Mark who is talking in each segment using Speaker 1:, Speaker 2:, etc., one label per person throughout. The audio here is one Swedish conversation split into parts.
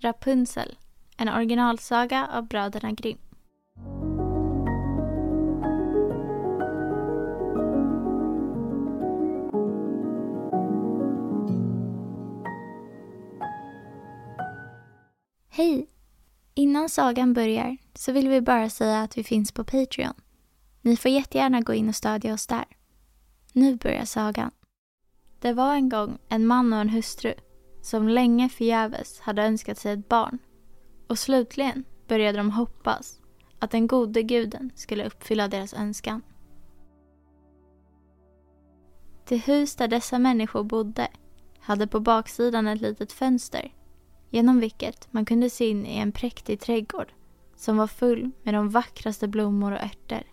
Speaker 1: Rapunzel, en originalsaga av bröderna Grimm. Hej! Innan sagan börjar så vill vi bara säga att vi finns på Patreon. Ni får jättegärna gå in och stödja oss där. Nu börjar sagan. Det var en gång en man och en hustru som länge förgäves hade önskat sig ett barn. Och slutligen började de hoppas att den gode guden skulle uppfylla deras önskan. Det hus där dessa människor bodde hade på baksidan ett litet fönster genom vilket man kunde se in i en präktig trädgård som var full med de vackraste blommor och örter.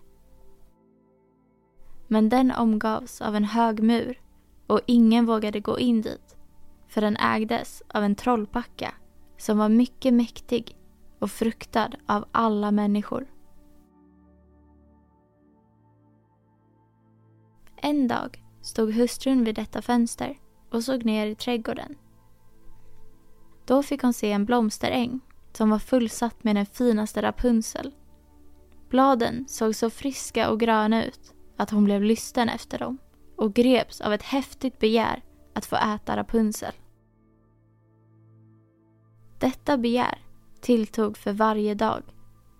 Speaker 1: Men den omgavs av en hög mur och ingen vågade gå in dit för den ägdes av en trollpacka som var mycket mäktig och fruktad av alla människor. En dag stod hustrun vid detta fönster och såg ner i trädgården. Då fick hon se en blomsteräng som var fullsatt med den finaste Rapunzel. Bladen såg så friska och gröna ut att hon blev lysten efter dem och greps av ett häftigt begär att få äta Rapunzel. Detta begär tilltog för varje dag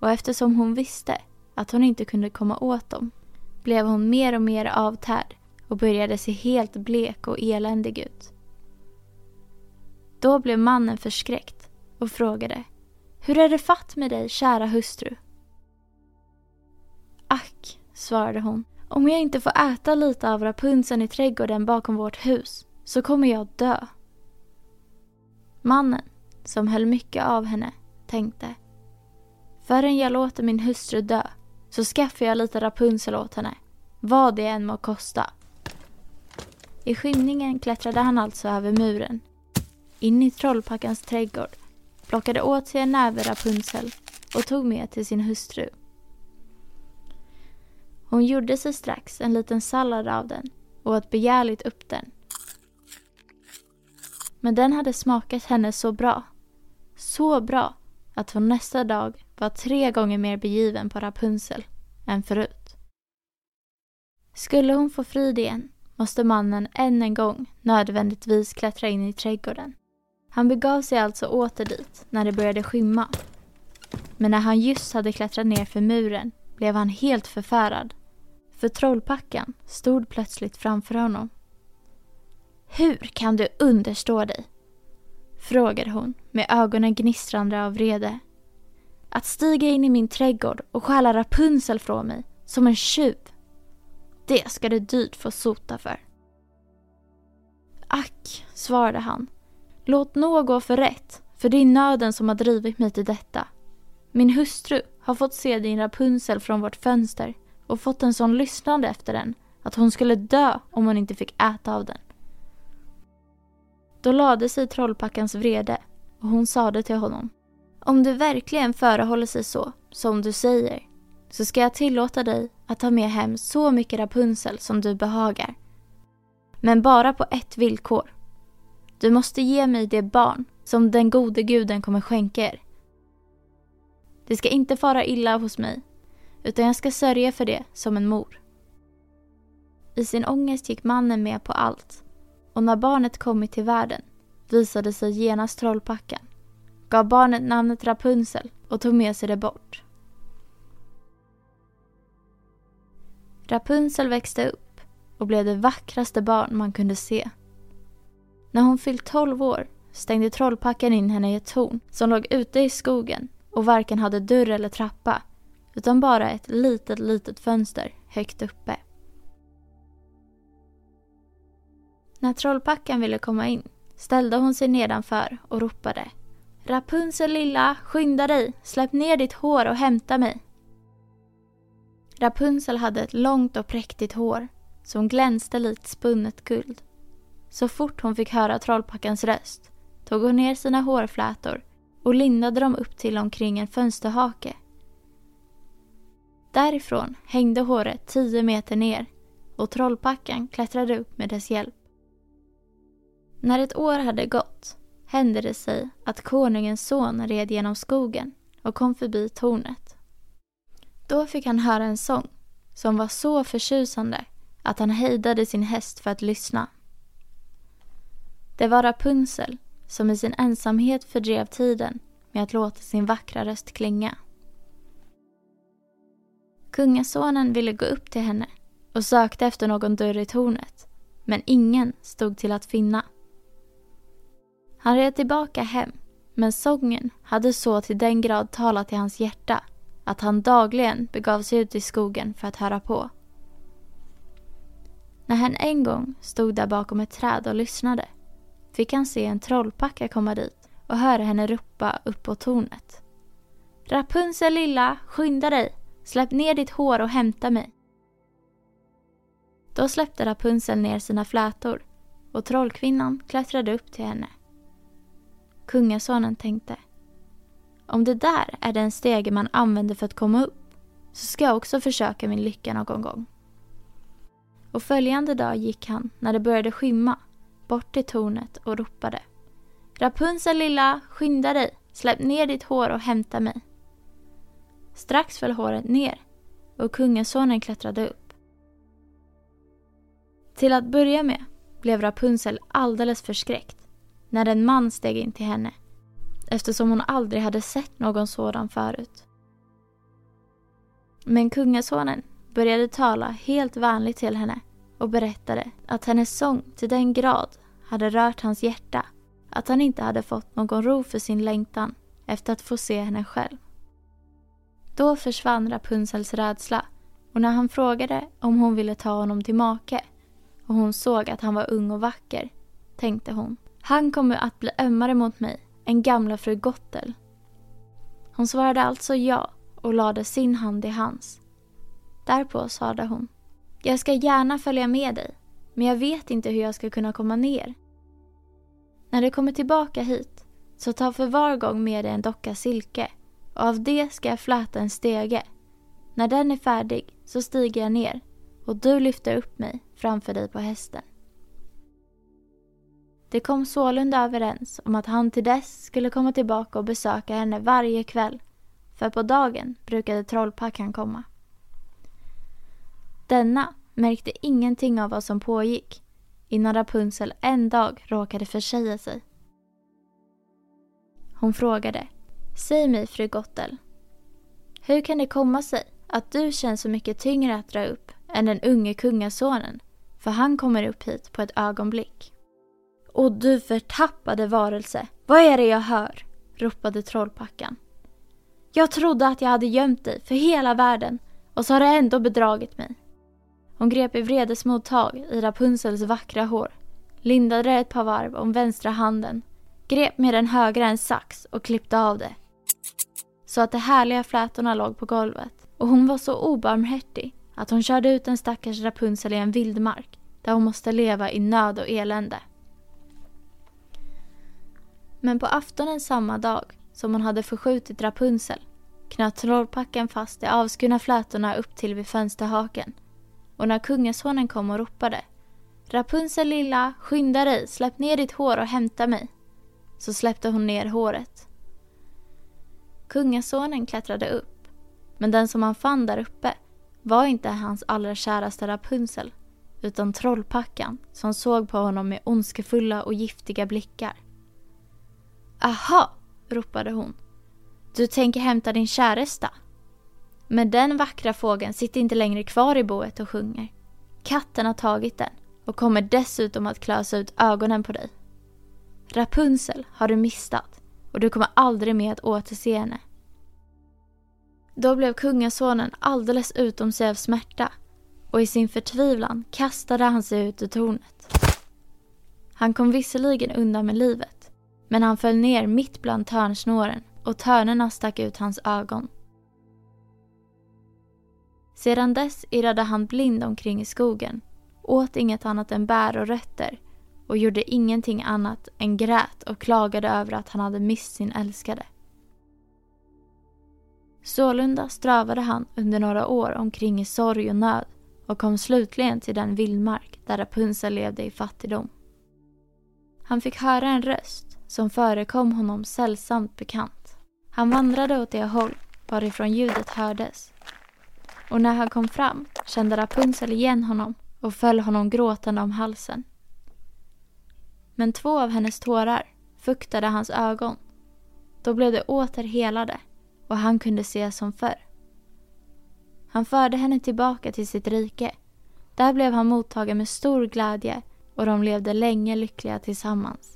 Speaker 1: och eftersom hon visste att hon inte kunde komma åt dem blev hon mer och mer avtärd och började se helt blek och eländig ut. Då blev mannen förskräckt och frågade Hur är det fatt med dig, kära hustru? Ack, svarade hon, om jag inte får äta lite av rapunseln i trädgården bakom vårt hus så kommer jag dö. Mannen, som höll mycket av henne, tänkte Förrän jag låter min hustru dö så skaffar jag lite Rapunzel åt henne, vad det än må kosta. I skymningen klättrade han alltså över muren, in i trollpackans trädgård, plockade åt sig en näve Rapunzel och tog med till sin hustru. Hon gjorde sig strax en liten sallad av den och åt begärligt upp den. Men den hade smakat henne så bra, så bra att hon nästa dag var tre gånger mer begiven på Rapunzel än förut. Skulle hon få frid igen måste mannen än en gång nödvändigtvis klättra in i trädgården. Han begav sig alltså åter dit när det började skymma. Men när han just hade klättrat ner för muren blev han helt förfärad. För trollpackan stod plötsligt framför honom. Hur kan du understå dig? Frågade hon med ögonen gnistrande av vrede. Att stiga in i min trädgård och stjäla Rapunzel från mig som en tjuv. Det ska du dyrt få sota för. Ack, svarade han. Låt nå gå för rätt, för det är nöden som har drivit mig till detta. Min hustru har fått se din Rapunzel från vårt fönster och fått en sån lyssnande efter den att hon skulle dö om hon inte fick äta av den. Då lade sig trollpackans vrede och hon sade till honom. Om du verkligen förehåller sig så, som du säger, så ska jag tillåta dig att ta med hem så mycket Rapunzel som du behagar. Men bara på ett villkor. Du måste ge mig det barn som den gode guden kommer skänka er. Det ska inte fara illa hos mig, utan jag ska sörja för det som en mor. I sin ångest gick mannen med på allt och när barnet kommit till världen visade sig genast trollpackan, gav barnet namnet Rapunzel och tog med sig det bort. Rapunzel växte upp och blev det vackraste barn man kunde se. När hon fyllt 12 år stängde trollpackan in henne i ett torn som låg ute i skogen och varken hade dörr eller trappa utan bara ett litet, litet fönster högt uppe. När trollpackan ville komma in ställde hon sig nedanför och ropade Rapunzel lilla, skynda dig, släpp ner ditt hår och hämta mig. Rapunzel hade ett långt och präktigt hår som glänste likt spunnet guld. Så fort hon fick höra trollpackans röst tog hon ner sina hårflätor och lindade dem upp till omkring en fönsterhake. Därifrån hängde håret tio meter ner och trollpackan klättrade upp med dess hjälp. När ett år hade gått hände det sig att konungens son red genom skogen och kom förbi tornet. Då fick han höra en sång som var så förtjusande att han hejdade sin häst för att lyssna. Det var Rapunzel som i sin ensamhet fördrev tiden med att låta sin vackra röst klinga. Kungasonen ville gå upp till henne och sökte efter någon dörr i tornet, men ingen stod till att finna. Han red tillbaka hem, men sången hade så till den grad talat i hans hjärta att han dagligen begav sig ut i skogen för att höra på. När han en gång stod där bakom ett träd och lyssnade fick han se en trollpacka komma dit och höra henne ropa upp på tornet. Rapunzel lilla, skynda dig! Släpp ner ditt hår och hämta mig. Då släppte Rapunzel ner sina flätor och trollkvinnan klättrade upp till henne. Kungasonen tänkte. Om det där är den stege man använder för att komma upp så ska jag också försöka min lycka någon gång. Och följande dag gick han, när det började skymma, bort till tornet och ropade. Rapunzel lilla, skynda dig, släpp ner ditt hår och hämta mig. Strax föll håret ner och kungasonen klättrade upp. Till att börja med blev Rapunzel alldeles förskräckt när en man steg in till henne eftersom hon aldrig hade sett någon sådan förut. Men kungasonen började tala helt vänligt till henne och berättade att hennes sång till den grad hade rört hans hjärta att han inte hade fått någon ro för sin längtan efter att få se henne själv. Då försvann Rapunzels rädsla och när han frågade om hon ville ta honom till make och hon såg att han var ung och vacker tänkte hon han kommer att bli ömmare mot mig än gamla fru Gottel. Hon svarade alltså ja och lade sin hand i hans. Därpå sade hon. Jag ska gärna följa med dig, men jag vet inte hur jag ska kunna komma ner. När du kommer tillbaka hit, så ta för var gång med dig en docka silke och av det ska jag fläta en stege. När den är färdig så stiger jag ner och du lyfter upp mig framför dig på hästen. De kom sålunda överens om att han till dess skulle komma tillbaka och besöka henne varje kväll, för på dagen brukade trollpackan komma. Denna märkte ingenting av vad som pågick innan Rapunzel en dag råkade försäga sig. Hon frågade Säg mig, fru Gottel. Hur kan det komma sig att du känns så mycket tyngre att dra upp än den unge kungasonen? För han kommer upp hit på ett ögonblick. Och du förtappade varelse, vad är det jag hör? ropade trollpackan. Jag trodde att jag hade gömt dig för hela världen och så har det ändå bedragit mig. Hon grep i vredesmod tag i Rapunzels vackra hår, lindade det ett par varv om vänstra handen, grep med den högra en sax och klippte av det. Så att de härliga flätorna låg på golvet och hon var så obarmhärtig att hon körde ut en stackars Rapunzel i en vildmark där hon måste leva i nöd och elände. Men på aftonen samma dag som hon hade förskjutit Rapunzel knöt trollpackan fast de avskurna flätorna upp till vid fönsterhaken och när kungasonen kom och ropade Rapunzel lilla, skynda dig, släpp ner ditt hår och hämta mig. Så släppte hon ner håret. Kungasonen klättrade upp, men den som han fann där uppe var inte hans allra käraste Rapunzel, utan trollpackan som såg på honom med ondskefulla och giftiga blickar. Aha, ropade hon. Du tänker hämta din käresta? Men den vackra fågeln sitter inte längre kvar i boet och sjunger. Katten har tagit den och kommer dessutom att klösa ut ögonen på dig. Rapunzel har du mistat och du kommer aldrig mer att återse henne. Då blev kungasonen alldeles utom sig av smärta och i sin förtvivlan kastade han sig ut ur tornet. Han kom visserligen undan med livet men han föll ner mitt bland törnsnåren och törnena stack ut hans ögon. Sedan dess irrade han blind omkring i skogen, åt inget annat än bär och rötter och gjorde ingenting annat än grät och klagade över att han hade mist sin älskade. Sålunda strövade han under några år omkring i sorg och nöd och kom slutligen till den vildmark där Rapunzel levde i fattigdom. Han fick höra en röst som förekom honom sällsamt bekant. Han vandrade åt det håll varifrån ljudet hördes. Och när han kom fram kände Rapunzel igen honom och föll honom gråtande om halsen. Men två av hennes tårar fuktade hans ögon. Då blev de åter helade och han kunde se som förr. Han förde henne tillbaka till sitt rike. Där blev han mottagen med stor glädje och de levde länge lyckliga tillsammans.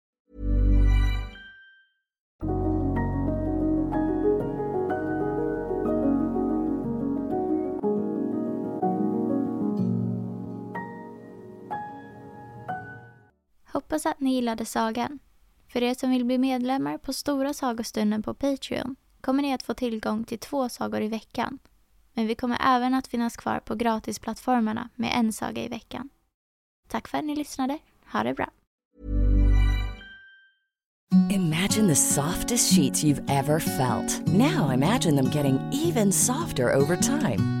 Speaker 1: Hoppas att ni gillade sagan. För er som vill bli medlemmar på Stora sagostunden på Patreon kommer ni att få tillgång till två sagor i veckan. Men vi kommer även att finnas kvar på gratisplattformarna med en saga i veckan. Tack för att ni lyssnade. Ha det bra.
Speaker 2: Imagine the softest sheets you've ever felt. Now imagine them getting even softer over time.